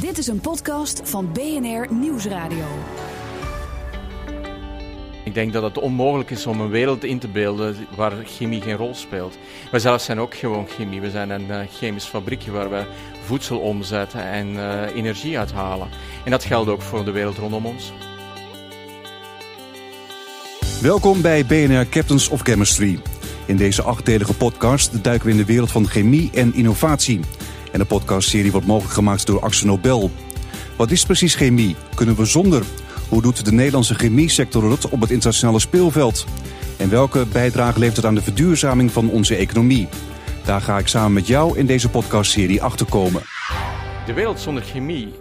Dit is een podcast van BNR Nieuwsradio. Ik denk dat het onmogelijk is om een wereld in te beelden waar chemie geen rol speelt. Wij zelf zijn ook gewoon chemie. We zijn een uh, chemisch fabriekje waar we voedsel omzetten en uh, energie uithalen. En dat geldt ook voor de wereld rondom ons. Welkom bij BNR Captains of Chemistry. In deze achtdelige podcast duiken we in de wereld van chemie en innovatie. En de podcastserie wordt mogelijk gemaakt door Axel Nobel. Wat is precies chemie? Kunnen we zonder? Hoe doet de Nederlandse chemiesector het op het internationale speelveld? En welke bijdrage levert het aan de verduurzaming van onze economie? Daar ga ik samen met jou in deze podcastserie achterkomen. De wereld zonder chemie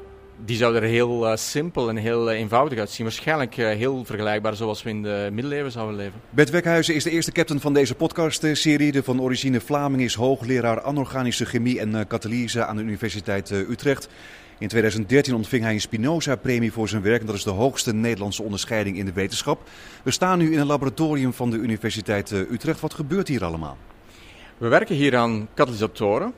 die zou er heel uh, simpel en heel uh, eenvoudig uitzien. Waarschijnlijk uh, heel vergelijkbaar zoals we in de middeleeuwen zouden leven. Bert Wekhuizen is de eerste captain van deze podcastserie. De van origine Vlaming is hoogleraar anorganische chemie en katalyse aan de Universiteit Utrecht. In 2013 ontving hij een Spinoza-premie voor zijn werk. En dat is de hoogste Nederlandse onderscheiding in de wetenschap. We staan nu in een laboratorium van de Universiteit Utrecht. Wat gebeurt hier allemaal? We werken hier aan katalysatoren.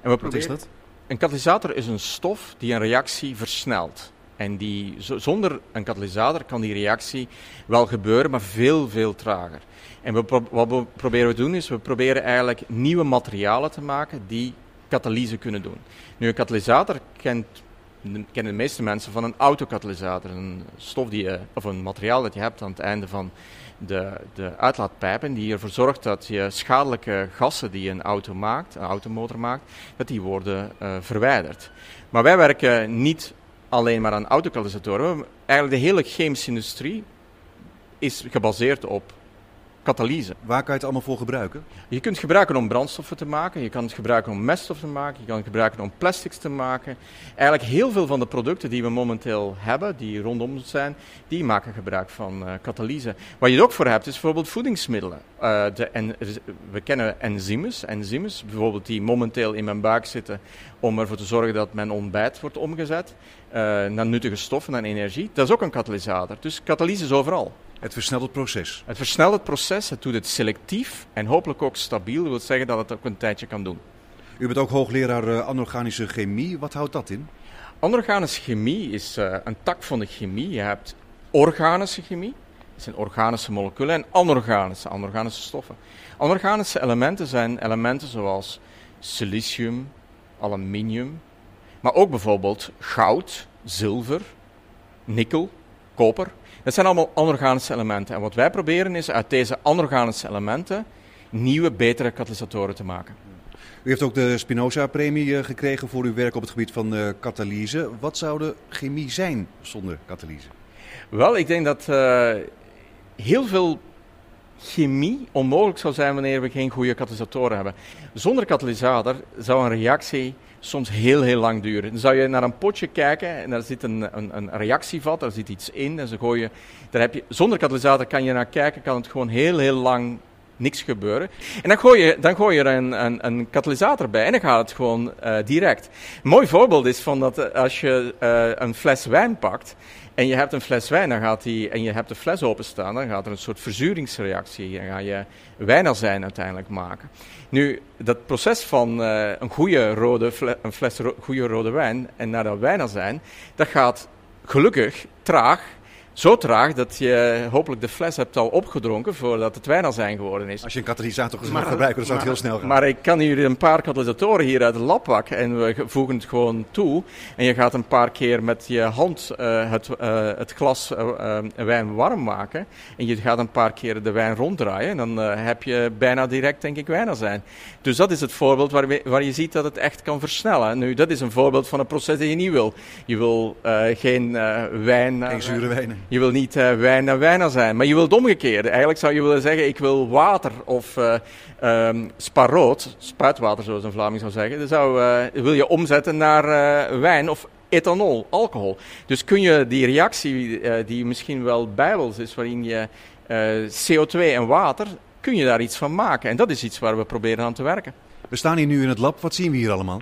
En we Wat is dat? Een katalysator is een stof die een reactie versnelt. En die, zonder een katalysator kan die reactie wel gebeuren, maar veel, veel trager. En we, wat we proberen te doen is, we proberen eigenlijk nieuwe materialen te maken die katalyse kunnen doen. Nu, een katalysator kent, kennen de meeste mensen van een autokatalysator. Een stof die je, of een materiaal dat je hebt aan het einde van de, de uitlaatpijpen die ervoor zorgt dat je schadelijke gassen die een auto maakt, een automotor maakt, dat die worden uh, verwijderd. Maar wij werken niet alleen maar aan autokatalysatoren. Eigenlijk de hele chemische industrie is gebaseerd op Waar kan je het allemaal voor gebruiken? Je kunt het gebruiken om brandstoffen te maken, je kan het gebruiken om meststof te maken, je kan het gebruiken om plastics te maken. Eigenlijk heel veel van de producten die we momenteel hebben, die rondom ons zijn, die maken gebruik van uh, katalyse. Wat je er ook voor hebt, is bijvoorbeeld voedingsmiddelen. Uh, de en, we kennen enzymes, enzymes bijvoorbeeld die momenteel in mijn buik zitten om ervoor te zorgen dat mijn ontbijt wordt omgezet uh, naar nuttige stoffen en energie. Dat is ook een katalysator. Dus katalyse is overal. Het versnelt het proces. Het versnelt het proces, het doet het selectief en hopelijk ook stabiel. Dat wil zeggen dat het ook een tijdje kan doen. U bent ook hoogleraar uh, anorganische chemie. Wat houdt dat in? Anorganische chemie is uh, een tak van de chemie. Je hebt organische chemie, dat zijn organische moleculen, en anorganische, anorganische stoffen. Anorganische elementen zijn elementen zoals silicium, aluminium, maar ook bijvoorbeeld goud, zilver, nikkel, koper. Dat zijn allemaal anorganische elementen. En wat wij proberen is uit deze anorganische elementen nieuwe, betere katalysatoren te maken. U heeft ook de Spinoza-premie gekregen voor uw werk op het gebied van uh, katalyse. Wat zou de chemie zijn zonder katalyse? Wel, ik denk dat uh, heel veel chemie onmogelijk zou zijn wanneer we geen goede katalysatoren hebben. Zonder katalysator zou een reactie soms heel, heel lang duren. Dan zou je naar een potje kijken en daar zit een, een, een reactievat, daar zit iets in. En ze gooien, daar heb je, zonder katalysator kan je naar kijken, kan het gewoon heel, heel lang niks gebeuren. En dan gooi je, dan gooi je er een, een, katalysator bij en dan gaat het gewoon uh, direct. Een mooi voorbeeld is van dat eh, als je uh, een fles wijn pakt en je hebt een fles wijn dan gaat die, en je hebt de fles openstaan, dan gaat er een soort verzuringsreactie. Dan ga je wijnazijn uiteindelijk maken. Nu, dat proces van uh, een goede rode fle een fles goede rode wijn en naar dat wijnazijn, dat gaat gelukkig traag zo traag dat je hopelijk de fles hebt al opgedronken voordat het wijn al zijn geworden is. Als je een katalysator gaat gebruiken, dan zou het heel snel gaan. Maar ik kan hier een paar katalysatoren hier uit de lab pakken en we voegen het gewoon toe. En je gaat een paar keer met je hand uh, het, uh, het, glas uh, wijn warm maken. En je gaat een paar keer de wijn ronddraaien. En dan heb je bijna direct, denk ik, wijn zijn. Dus dat is het voorbeeld waar, we, waar, je ziet dat het echt kan versnellen. Nu, dat is een voorbeeld van een proces dat je niet wil. Je wil geen wijn... Geen zure wijnen. Je wil niet uh, wijn naar wijn zijn, maar je wil het omgekeerde. Eigenlijk zou je willen zeggen, ik wil water of uh, um, sparoot, spuitwater zoals een Vlaming zou zeggen, dat zou, uh, wil je omzetten naar wijn of ethanol, alcohol. Dus kun je die reactie, die misschien wel bijbels is, waarin je CO2 en water, kun je daar iets van maken. En dat is iets waar we proberen aan te werken. We staan hier nu in het lab. Wat zien we hier allemaal?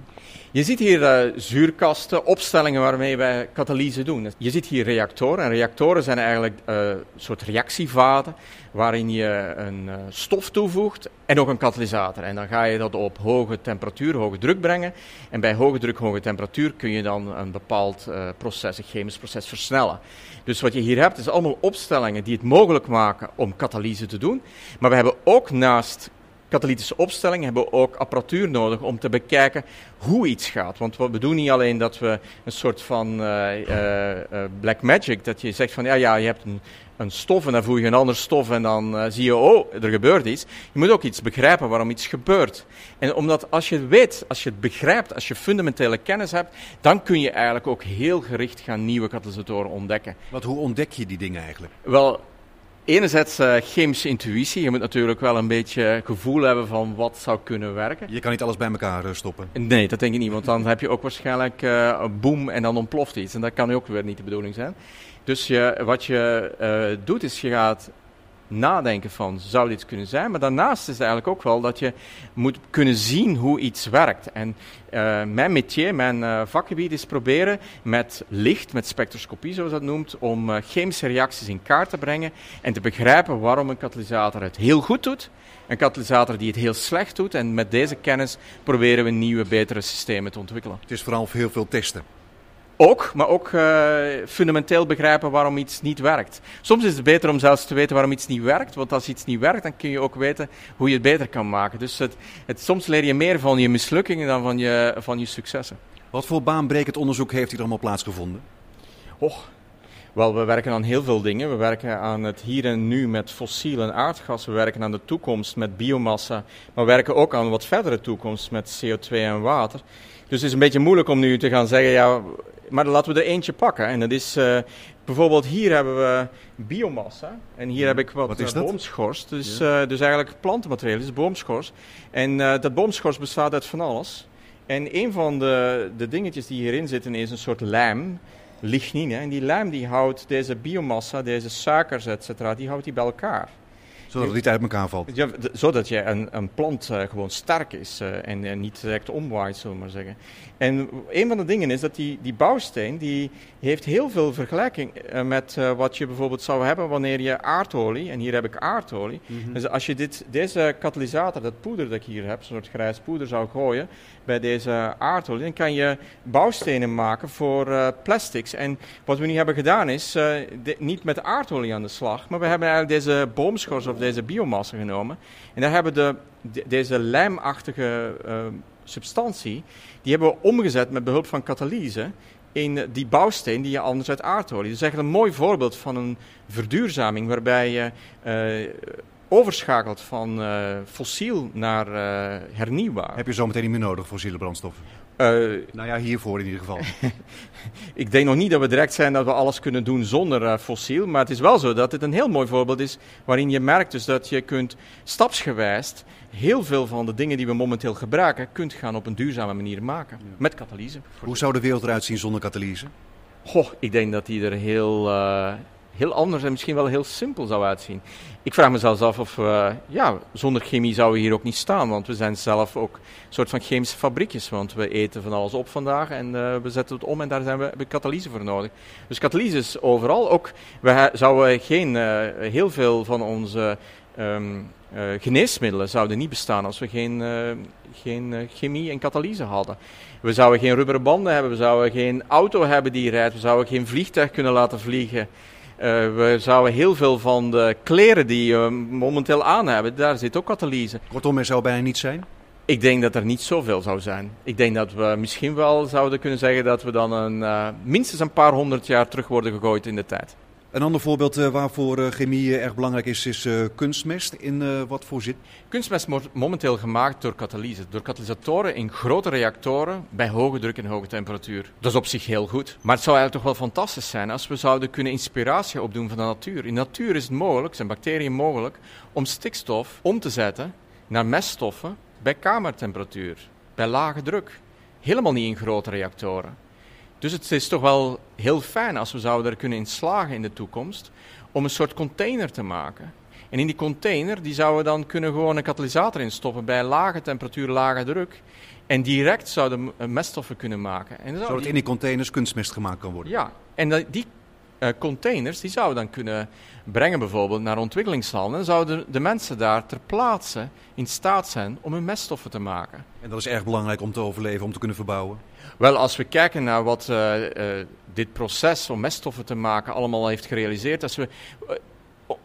Je ziet hier uh, zuurkasten, opstellingen waarmee wij katalyse doen. Je ziet hier reactoren. En reactoren zijn eigenlijk een soort reactievaten waarin je een uh, stof toevoegt en ook een katalysator. En dan ga je dat op hoge temperatuur, hoge druk brengen. En bij hoge druk, hoge temperatuur kun je dan een bepaald proces, een chemisch proces, versnellen. Dus wat je hier hebt, is allemaal opstellingen die het mogelijk maken om katalyse te doen. Maar we hebben ook naast katalytische opstelling hebben ook apparatuur nodig om te bekijken hoe iets gaat. Want we doen niet alleen dat we een soort van uh, uh, black magic, dat je zegt van ja, ja je hebt een, een stof en dan voeg je een ander stof en dan uh, zie je, oh, er gebeurt iets. Je moet ook iets begrijpen waarom iets gebeurt. En omdat als je weet, als je het begrijpt, als je fundamentele kennis hebt, dan kun je eigenlijk ook heel gericht gaan nieuwe katalysatoren ontdekken. Wat, hoe ontdek je die dingen eigenlijk? Wel, enerzijds uh, chemische intuïtie. Je moet natuurlijk wel een beetje gevoel hebben van wat zou kunnen werken. Je kan niet alles bij elkaar uh, stoppen. Nee, dat denk ik niet. Want dan heb je ook waarschijnlijk uh, een boom en dan ontploft iets. En dat kan ook weer niet de bedoeling zijn. Dus je, wat je doet is je gaat nadenken van zou dit kunnen zijn. Maar daarnaast is het eigenlijk ook wel dat je moet kunnen zien hoe iets werkt. En uh, mijn métier, mijn uh, vakgebied is proberen met licht, met spectroscopie zoals dat noemt, om uh, chemische reacties in kaart te brengen en te begrijpen waarom een katalysator het heel goed doet. Een katalysator die het heel slecht doet. En met deze kennis proberen we nieuwe, betere systemen te ontwikkelen. Het is vooral heel veel testen. Ook, maar ook uh, fundamenteel begrijpen waarom iets niet werkt. Soms is het beter om zelfs te weten waarom iets niet werkt, want als iets niet werkt, dan kun je ook weten hoe je het beter kan maken. Dus het, het, soms leer je meer van je mislukkingen dan van je, van je successen. Wat voor baanbrekend onderzoek heeft hier allemaal plaatsgevonden? Och, wel, we werken aan heel veel dingen. We werken aan het hier en nu met fossiel en aardgas. We werken aan de toekomst met biomassa. Maar we werken ook aan wat verdere toekomst met CO2 en water. Dus het is een beetje moeilijk om nu te gaan zeggen, ja, maar laten we er eentje pakken. En dat is uh, bijvoorbeeld hier hebben we biomassa. En hier heb ik wat, wat is uh, boomschors. Dus, ja. uh, dus eigenlijk plantenmateriaal, is boomschors. En dat boomschors bestaat uit van alles. En een van de, de dingetjes die hierin zitten is een soort lijm, lignine. En die lijm die houdt deze biomassa, deze suikers, et cetera, die houdt die bij elkaar zodat het niet uit elkaar valt. Ja, zodat je een, een plant uh, gewoon sterk is uh, en, en, niet direct omwaait, zullen we maar zeggen. En een van de dingen is dat die, die bouwsteen, die heeft heel veel vergelijking uh, met wat je bijvoorbeeld zou hebben wanneer je aardolie, en hier heb ik aardolie. Mm -hmm. Dus als je dit, deze katalysator, dat poeder dat ik hier heb, zo'n soort grijs poeder zou gooien bij deze aardolie, dan kan je bouwstenen maken voor plastics. En wat we nu hebben gedaan is de, niet met aardolie aan de slag, maar we hebben eigenlijk deze boomschors of deze biomassa genomen. En daar hebben de, deze lijmachtige uh, substantie, die hebben we omgezet met behulp van katalyse in die bouwsteen die je anders uit aardolie. Is eigenlijk een mooi voorbeeld van een verduurzaming waarbij je uh, overschakelt van uh, fossiel naar uh, hernieuwbaar. Heb je zo meteen niet meer nodig, fossiele brandstoffen? Uh, nou ja, hiervoor in ieder geval. ik denk nog niet dat we direct zijn dat we alles kunnen doen zonder uh, fossiel. Maar het is wel zo dat het een heel mooi voorbeeld is waarin je merkt dus dat je kunt stapsgewijs heel veel van de dingen die we momenteel gebruiken, kunt gaan op een duurzame manier maken. Ja. Met katalyse. Hoe zou de wereld eruit zien zonder katalyse? Goh, ik denk dat die er heel, uh, heel anders en misschien wel heel simpel zou uitzien. Ik vraag me zelfs af of uh, ja, zonder chemie zouden we hier ook niet staan. Want we zijn zelf ook een soort van chemische fabriekjes. Want we eten van alles op vandaag en uh, we zetten het om en daar zijn we, hebben we katalyse voor nodig. Dus katalyse is overal. Ook we zouden geen, uh, heel veel van onze um, geneesmiddelen zouden niet bestaan als we geen, geen chemie en katalyse hadden. We zouden geen rubberen banden hebben, we zouden geen auto hebben die rijdt, we zouden geen vliegtuig kunnen laten vliegen. Uh, we zouden heel veel van de kleren die we momenteel aan hebben, daar zit ook katalyse. Kortom, er zou bijna niets zijn? Ik denk dat er niet zoveel zou zijn. Ik denk dat we misschien wel zouden kunnen zeggen dat we dan een, uh, minstens een paar honderd jaar terug worden gegooid in de tijd. Een ander voorbeeld uh, waarvoor uh, chemie uh, erg belangrijk is, is kunstmest. In wat voor zin? Kunstmest wordt momenteel gemaakt door katalyse. Door katalysatoren in grote reactoren bij hoge druk en hoge temperatuur. Dat is op zich heel goed. Maar het zou eigenlijk toch wel fantastisch zijn als we zouden kunnen inspiratie opdoen van de natuur. In de natuur is het mogelijk, zijn bacteriën mogelijk, om stikstof om te zetten naar meststoffen bij kamertemperatuur. Bij lage druk. Helemaal niet in grote reactoren. Dus het is toch wel heel fijn als we zouden er kunnen in slagen in de toekomst om een soort container te maken. En in die container die zouden we dan kunnen gewoon een katalysator instoppen bij lage temperatuur, lage druk. En direct zouden we meststoffen kunnen maken. En Zodat die- in die containers kunstmest gemaakt kan worden. ja, en die eh, containers die zouden we dan kunnen brengen bijvoorbeeld naar ontwikkelingslanden. En zouden de mensen daar ter plaatse in staat zijn om hun meststoffen te maken. En dat is erg belangrijk om te overleven, om te kunnen verbouwen. Wel, als we kijken naar wat eh, eh, dit proces om meststoffen te maken allemaal heeft gerealiseerd. Als we,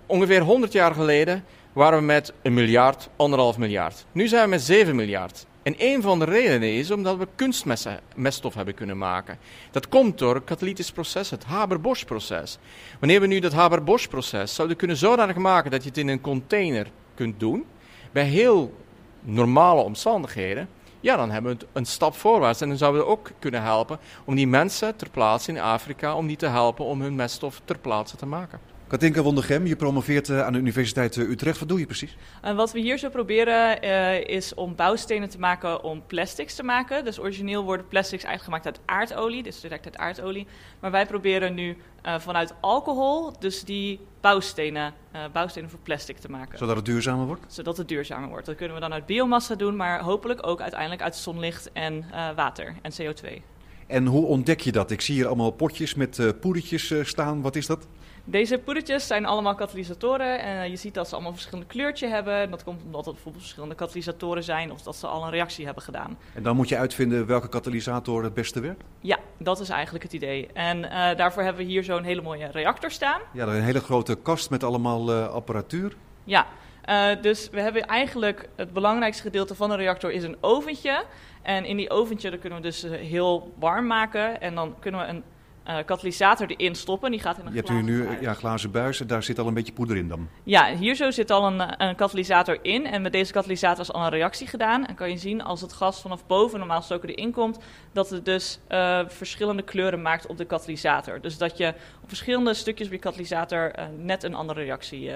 ongeveer 100 jaar geleden waren we met een miljard, anderhalf miljard. Nu zijn we met 7 miljard. En een van de redenen is omdat we kunstmeststof hebben kunnen maken. Dat komt door het katalytisch proces, het Haber-Bosch-proces. Wanneer we nu dat Haber-Bosch-proces zouden kunnen zodanig maken dat je het in een container kunt doen, bij heel normale omstandigheden, ja, dan hebben we een stap voorwaarts. En dan zouden we ook kunnen helpen om die mensen ter plaatse in Afrika, om die te helpen om hun meststof ter plaatse te maken. Katinka Wondergem, je promoveert eh, aan de Universiteit eh, Utrecht. Wat doe je precies? En wat we hier zo proberen eh, is om bouwstenen te maken om plastics te maken. Dus origineel worden plastics eigenlijk gemaakt uit aardolie, dus direct uit aardolie. Maar wij proberen nu vanuit alcohol dus die bouwstenen, bouwstenen voor plastic te maken. Zodat het duurzamer wordt? Zodat het duurzamer wordt. Dat kunnen we dan uit biomassa doen, maar hopelijk ook uiteindelijk uit zonlicht en water en CO2. En hoe ontdek je dat? Ik zie hier allemaal potjes met poedertjes staan. Wat is dat? Deze poedertjes zijn allemaal katalysatoren. En je ziet dat ze allemaal een verschillend kleurtje hebben. Dat komt omdat het bijvoorbeeld verschillende katalysatoren zijn of dat ze al een reactie hebben gedaan. En dan moet je uitvinden welke katalysator het beste werkt. Ja, dat is eigenlijk het idee. En eh, daarvoor hebben we hier zo'n hele mooie reactor staan. Ja, een hele grote kast met allemaal eh, apparatuur. Ja, eh, dus we hebben eigenlijk het belangrijkste gedeelte van een reactor is een oventje. En in die oventje kunnen we dus eh, heel warm maken. En dan kunnen we een eh, katalysator erin stoppen. Die gaat in een Je hebt hier nu buis. ja, glazen buis en daar zit al een beetje poeder in dan. Ja, hier zo zit al een, eh, een katalysator in. En met deze katalysator is al een reactie gedaan. En kan je zien als het gas vanaf boven normaal gesproken erin komt, dat het dus eh, verschillende kleuren maakt op de katalysator. Dus dat je op verschillende stukjes bij je katalysator net een andere reactie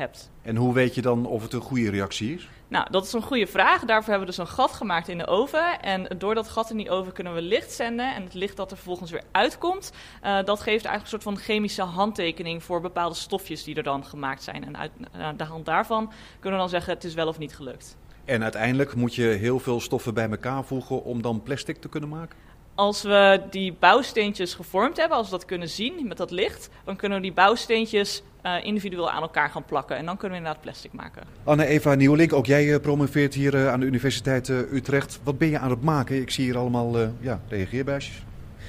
hebt. En hoe weet je dan of het een goede reactie is? Nou, dat is een goede vraag. Daarvoor hebben we dus een gat gemaakt in de oven. En door dat gat in die oven kunnen we licht zenden. En het licht dat er vervolgens weer uitkomt, eh, dat geeft eigenlijk een soort van chemische handtekening voor bepaalde stofjes die er dan gemaakt zijn. En uit de hand daarvan kunnen we dan zeggen het is wel of niet gelukt. En uiteindelijk moet je heel veel stoffen bij elkaar voegen om dan plastic te kunnen maken? Als we die bouwsteentjes gevormd hebben, als we dat kunnen zien met dat licht, dan kunnen we die bouwsteentjes eh, individueel aan elkaar gaan plakken. En dan kunnen we inderdaad plastic maken. Anne-Eva Nieuwelink, ook jij eh, promoveert hier eh, aan de Universiteit Utrecht. Wat ben je aan het maken? Ik zie hier allemaal ja, reageerbuisjes.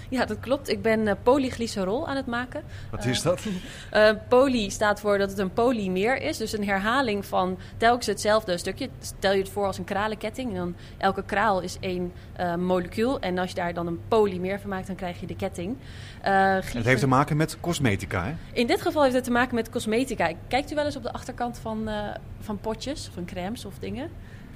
Ja, dat klopt. Ik ben eh, polyglycerol aan het maken. Wat is dat? Eh, poly staat voor dat het een polymeer is, dus een herhaling van telkens hetzelfde stukje. Stel je het voor als een kralenketting. En dan elke kraal is één eh, molecuul. En als je daar dan een polymeer van maakt, dan krijg je de ketting. Eh, Het heeft te maken met cosmetica, hè? In dit geval heeft het te maken met cosmetica. Kijkt u wel eens op de achterkant van, eh, van potjes, van crèmes of dingen?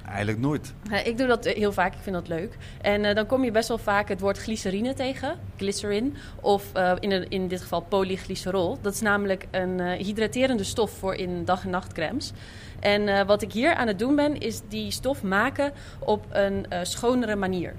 Eigenlijk nooit. Ik doe dat heel vaak, ik vind dat leuk. En eh, dan kom je best wel vaak het woord glycerine tegen, glycerin, of eh, in, een- in dit geval polyglycerol. Dat is namelijk een eh, hydraterende stof voor in dag- en nachtcremes. En wat ik hier aan het doen ben, is die stof maken op een schonere manier.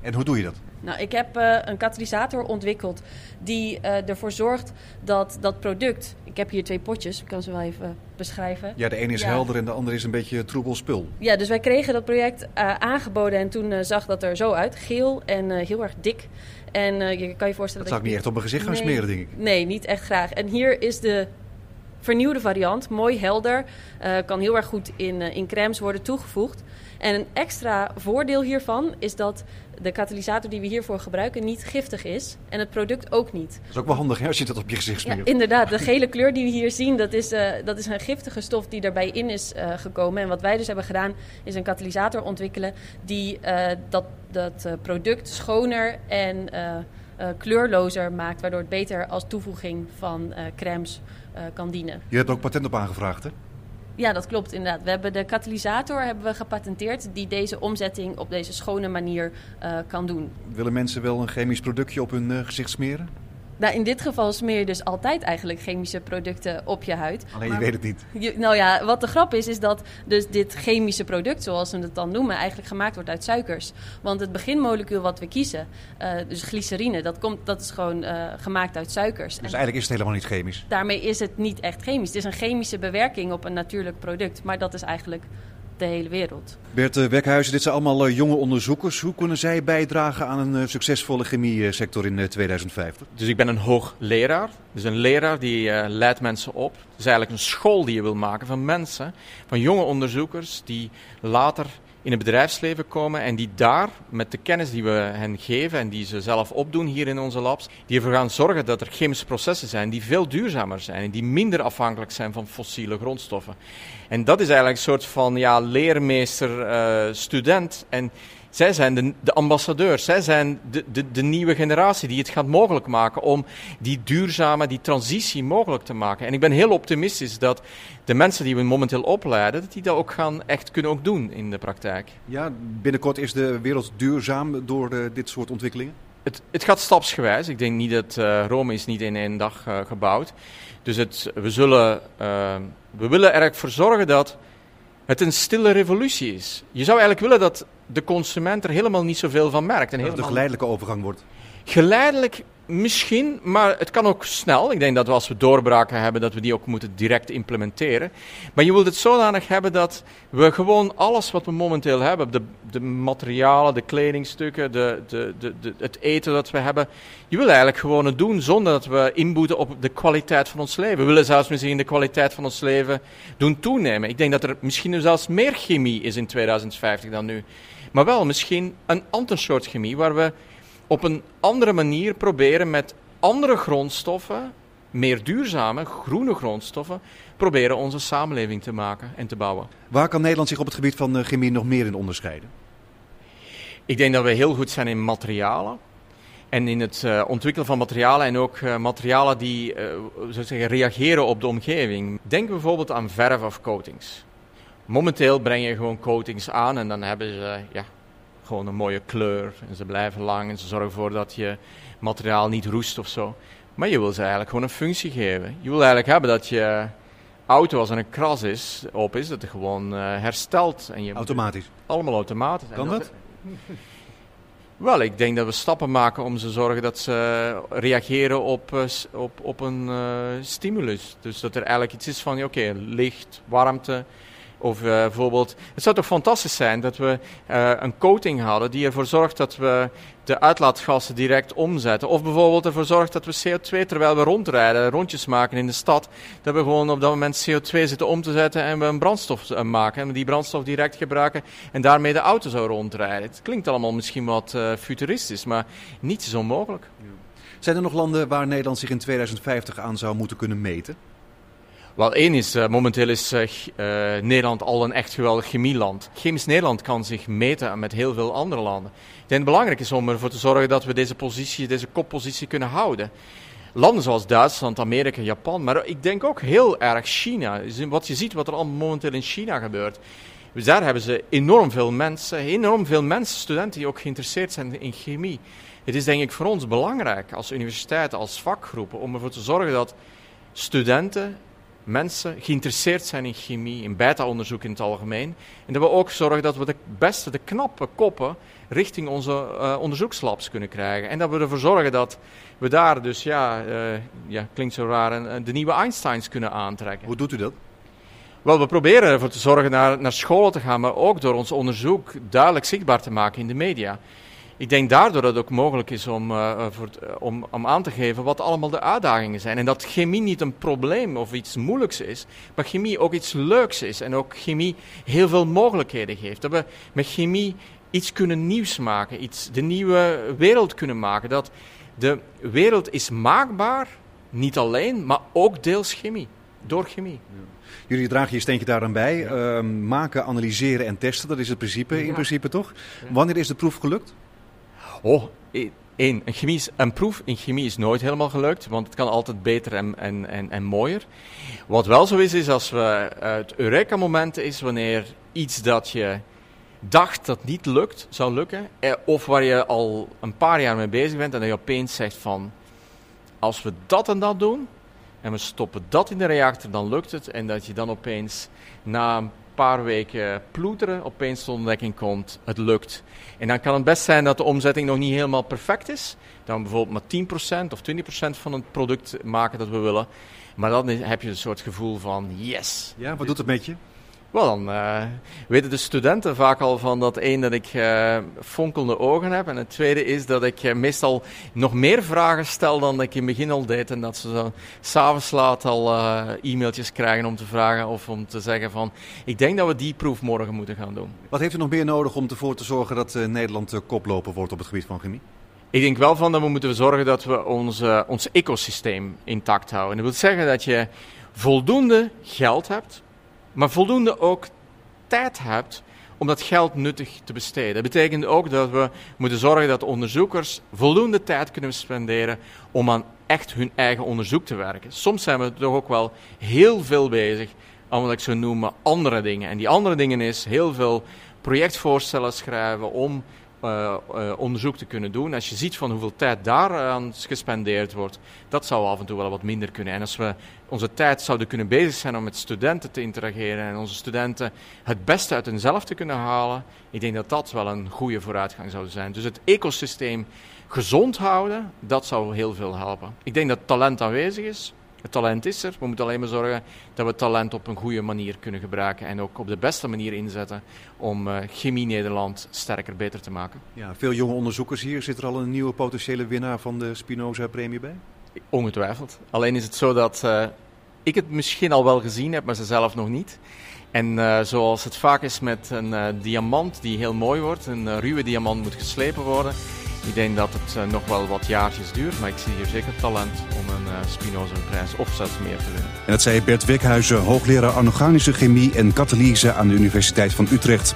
En hoe doe je dat? Nou, ik heb eh, een katalysator ontwikkeld die eh, ervoor zorgt dat dat product... Ik heb hier twee potjes, ik kan ze wel even beschrijven. Ja, de ene is Ja. helder en de andere is een beetje troebel spul. Ja, dus wij kregen dat project eh, aangeboden en toen zag dat er zo uit. Geel en heel erg dik. En je kan je voorstellen Dat zou ik niet echt op mijn gezicht gaan Nee. smeren, denk ik. Nee, niet echt graag. En hier is de vernieuwde variant, mooi helder. eh, kan heel erg goed in, eh, in crèmes worden toegevoegd. En een extra voordeel hiervan is dat de katalysator die we hiervoor gebruiken niet giftig is. En het product ook niet. Dat is ook wel handig hè, als je dat op je gezicht Ja, smeert. inderdaad. De gele kleur die we hier zien, dat is, eh, dat is een giftige stof die erbij in is gekomen. En wat wij dus hebben gedaan, is een katalysator ontwikkelen die dat, dat product schoner en eh, kleurlozer maakt. Waardoor het beter als toevoeging van eh, crèmes eh, kan dienen. Je hebt ook patent op aangevraagd, hè? Ja, dat klopt inderdaad. We hebben de katalysator hebben we gepatenteerd die deze omzetting op deze schone manier kan doen. Willen mensen wel een chemisch productje op hun gezicht smeren? Nou, in dit geval smeer je dus altijd eigenlijk chemische producten op je huid. Alleen je Maar- weet het niet. Je- nou ja, wat de grap is, is dat dus dit chemische product, zoals we het dan noemen, eigenlijk gemaakt wordt uit suikers. Want het beginmolecuul wat we kiezen, eh, dus glycerine, dat, komt, dat is gewoon eh, gemaakt uit suikers. Dus En eigenlijk is het helemaal niet chemisch. daarmee is het niet echt chemisch. Het is een chemische bewerking op een natuurlijk product, maar dat is eigenlijk de hele wereld. Bert eh, Wekhuizen, dit zijn allemaal eh, jonge onderzoekers. Hoe kunnen zij bijdragen aan een eh, succesvolle chemiesector in eh, 2050? Dus ik ben een hoogleraar. Dus een leraar die eh, leidt mensen op. Het is eigenlijk een school die je wil maken van mensen, van jonge onderzoekers die later in het bedrijfsleven komen en die daar met de kennis die we hen geven en die ze zelf opdoen hier in onze labs, die ervoor gaan zorgen dat er chemische processen zijn die veel duurzamer zijn en die minder afhankelijk zijn van fossiele grondstoffen. En dat is eigenlijk een soort van ja, leermeester-student. en zij zijn de, de ambassadeurs, zij zijn de, de, de nieuwe generatie die het gaat mogelijk maken om die duurzame, die transitie mogelijk te maken. En ik ben heel optimistisch dat de mensen die we momenteel opleiden, dat die dat ook gaan echt kunnen ook doen in de praktijk. Ja, binnenkort is de wereld duurzaam door eh, dit soort ontwikkelingen. Het, het gaat stapsgewijs. Ik denk niet dat eh, Rome is niet in één dag eh, gebouwd. Dus het, we, zullen, we willen er voor zorgen dat het een stille revolutie is. Je zou eigenlijk willen dat de consument er helemaal niet zoveel van merkt. En Dat het een helemaal geleidelijke overgang wordt. Geleidelijk misschien, maar het kan ook snel. Ik denk dat we als we doorbraken hebben, dat we die ook moeten direct implementeren. Maar je wilt het zodanig hebben dat we gewoon alles wat we momenteel hebben, de, de materialen, de kledingstukken, de, de, de, het eten dat we hebben, je wil eigenlijk gewoon het doen zonder dat we inboeten op de kwaliteit van ons leven. We willen zelfs misschien de kwaliteit van ons leven doen toenemen. Ik denk dat er misschien zelfs meer chemie is in 2050 dan nu. Maar wel misschien een ander soort chemie waar we op een andere manier proberen met andere grondstoffen, meer duurzame, groene grondstoffen, proberen onze samenleving te maken en te bouwen. Waar kan Nederland zich op het gebied van eh, chemie nog meer in onderscheiden? Ik denk dat we heel goed zijn in materialen. En in het eh, ontwikkelen van materialen en ook eh, materialen die ik zeggen, reageren op de omgeving. Denk bijvoorbeeld aan verf of coatings. Momenteel breng je gewoon coatings aan en dan hebben ze ja, gewoon een mooie kleur. En ze blijven lang en ze zorgen ervoor dat je materiaal niet roest of zo. Maar je wil ze eigenlijk gewoon een functie geven. Je wil eigenlijk hebben dat je auto, als er een kras is, op is, dat het gewoon eh, herstelt. En je Automatisch. allemaal automatisch. Kan dat? Wel, ik denk dat we stappen maken om te zorgen dat ze reageren op, eh, op, op een eh, stimulus. Dus dat er eigenlijk iets is van, oké, licht, warmte. Of eh, bijvoorbeeld, het zou toch fantastisch zijn dat we eh, een coating hadden die ervoor zorgt dat we de uitlaatgassen direct omzetten. Of bijvoorbeeld ervoor zorgt dat we CO2 terwijl we rondrijden, rondjes maken in de stad, dat we gewoon op dat moment CO2 zitten om te zetten en we een brandstof eh, maken. En we die brandstof direct gebruiken en daarmee de auto zou rondrijden. Het klinkt allemaal misschien wat futuristisch, maar niets is onmogelijk. Zijn er nog landen waar Nederland zich in 2050 aan zou moeten kunnen meten? Wel, één is, eh, momenteel is eh, Nederland al een echt geweldig chemieland. Chemisch Nederland kan zich meten met heel veel andere landen. Ik denk het belangrijk is om ervoor te zorgen dat we deze positie, deze koppositie kunnen houden. Landen zoals Duitsland, Amerika, Japan, maar ik denk ook heel erg China. Wat je ziet wat er allemaal momenteel in China gebeurt. Dus daar hebben ze enorm veel mensen, enorm veel mensen, studenten die ook geïnteresseerd zijn in chemie. Het is denk ik voor ons belangrijk als universiteiten, als vakgroepen, om ervoor te zorgen dat studenten, mensen geïnteresseerd zijn in chemie, in beta-onderzoek in het algemeen. En dat we ook zorgen dat we de beste, de knappe koppen richting onze eh, onderzoekslabs kunnen krijgen. En dat we ervoor zorgen dat we daar dus, ja, eh, ja klinkt zo raar, een- de nieuwe Einsteins kunnen aantrekken. Hoe doet u dat? Wel, we proberen ervoor te zorgen naar, naar scholen te gaan, maar ook door ons onderzoek duidelijk zichtbaar te maken in de media. Ik denk daardoor dat het ook mogelijk is om, eh, eh, voor eh, om, om aan te geven wat allemaal de uitdagingen zijn. En dat chemie niet een probleem of iets moeilijks is, maar chemie ook iets leuks is. En ook chemie heel veel mogelijkheden geeft. Dat we met chemie iets kunnen nieuws maken, iets de nieuwe wereld kunnen maken. Dat de wereld is maakbaar, niet alleen, maar ook deels chemie. Door chemie. Jullie dragen je steentje daaraan bij. Ehm, maken, analyseren en testen, dat is het principe in principe toch? Wanneer is de proef gelukt? Oh, e- één, een, chemie een proef in chemie is nooit helemaal gelukt, want het kan altijd beter en, en, en, en mooier. Wat wel zo is, is als we het Eureka-moment is wanneer iets dat je dacht dat niet lukt, zou lukken, eh, of waar je al een paar jaar mee bezig bent en dat je opeens zegt van, als we dat en dat doen, en we stoppen dat in de reactor, dan lukt het. En dat je dan opeens na een paar weken ploeteren opeens tot ontdekking komt, het lukt. En dan kan het best zijn dat de omzetting nog niet helemaal perfect is. Dan bijvoorbeeld maar 10% of 20% van het product maken dat we willen. Maar dan heb je een soort gevoel van yes. Ja, wat doet het met je? Wel, dan uh, weten de studenten vaak al van dat één dat ik uh, fonkelende ogen heb. En het tweede is dat ik uh, meestal nog meer vragen stel dan ik in het begin al deed. En dat ze zo s'avonds laat al e-mailtjes krijgen om te vragen of om te zeggen van... Ik denk dat we die proef morgen moeten gaan doen. Wat heeft u nog meer nodig om ervoor te zorgen dat Nederland koploper wordt op het gebied van chemie? Ik denk wel van dat we moeten zorgen dat we ons, ons ecosysteem intact houden. En dat wil zeggen dat je voldoende geld hebt maar voldoende ook tijd hebt om dat geld nuttig te besteden. Dat betekent ook dat we moeten zorgen dat onderzoekers voldoende tijd kunnen spenderen om aan echt hun eigen onderzoek te werken. Soms zijn we toch ook wel heel veel bezig aan wat ik zo noem andere dingen. En die andere dingen is heel veel projectvoorstellen schrijven om uh, uh, onderzoek te kunnen doen. Als je ziet van hoeveel tijd daaraan gespendeerd wordt, dat zou af en toe wel wat minder kunnen. En als we onze tijd zouden kunnen bezig zijn om met studenten te interageren en onze studenten het beste uit hunzelf te kunnen halen, ik denk dat dat wel een goede vooruitgang zou zijn. Dus het ecosysteem gezond houden, dat zou heel veel helpen. Ik denk dat talent aanwezig is. Het talent is er. We moeten alleen maar zorgen dat we het talent op een goede manier kunnen gebruiken. En ook op de beste manier inzetten om uh, Chemie Nederland sterker, beter te maken. Ja, veel jonge onderzoekers hier. Zit er al een nieuwe potentiële winnaar van de Spinoza-premie bij? Ongetwijfeld. Alleen is het zo dat uh, ik het misschien al wel gezien heb, maar ze zelf nog niet. En uh, zoals het vaak is met een diamant die heel mooi wordt, een ruwe diamant moet geslepen worden ik denk dat het uh, nog wel wat jaartjes duurt, maar ik zie hier zeker talent om een uh, Spinoza-prijs zelfs meer te winnen. En dat zei Bert Wekhuizen, hoogleraar anorganische chemie en katalyse aan de Universiteit van Utrecht.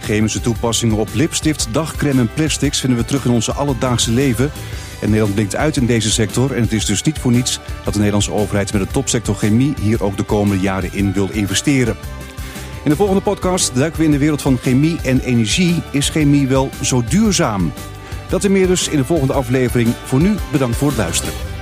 Chemische toepassingen op lipstift, dagcreme en plastics vinden we terug in onze alledaagse leven. En Nederland blinkt uit in deze sector en het is dus niet voor niets dat de Nederlandse overheid met de topsector chemie hier ook de komende jaren in wil investeren. In de volgende podcast duiken we in de wereld van chemie en energie. Is chemie wel zo duurzaam? Dat en meer dus in de volgende aflevering. Voor nu bedankt voor het luisteren.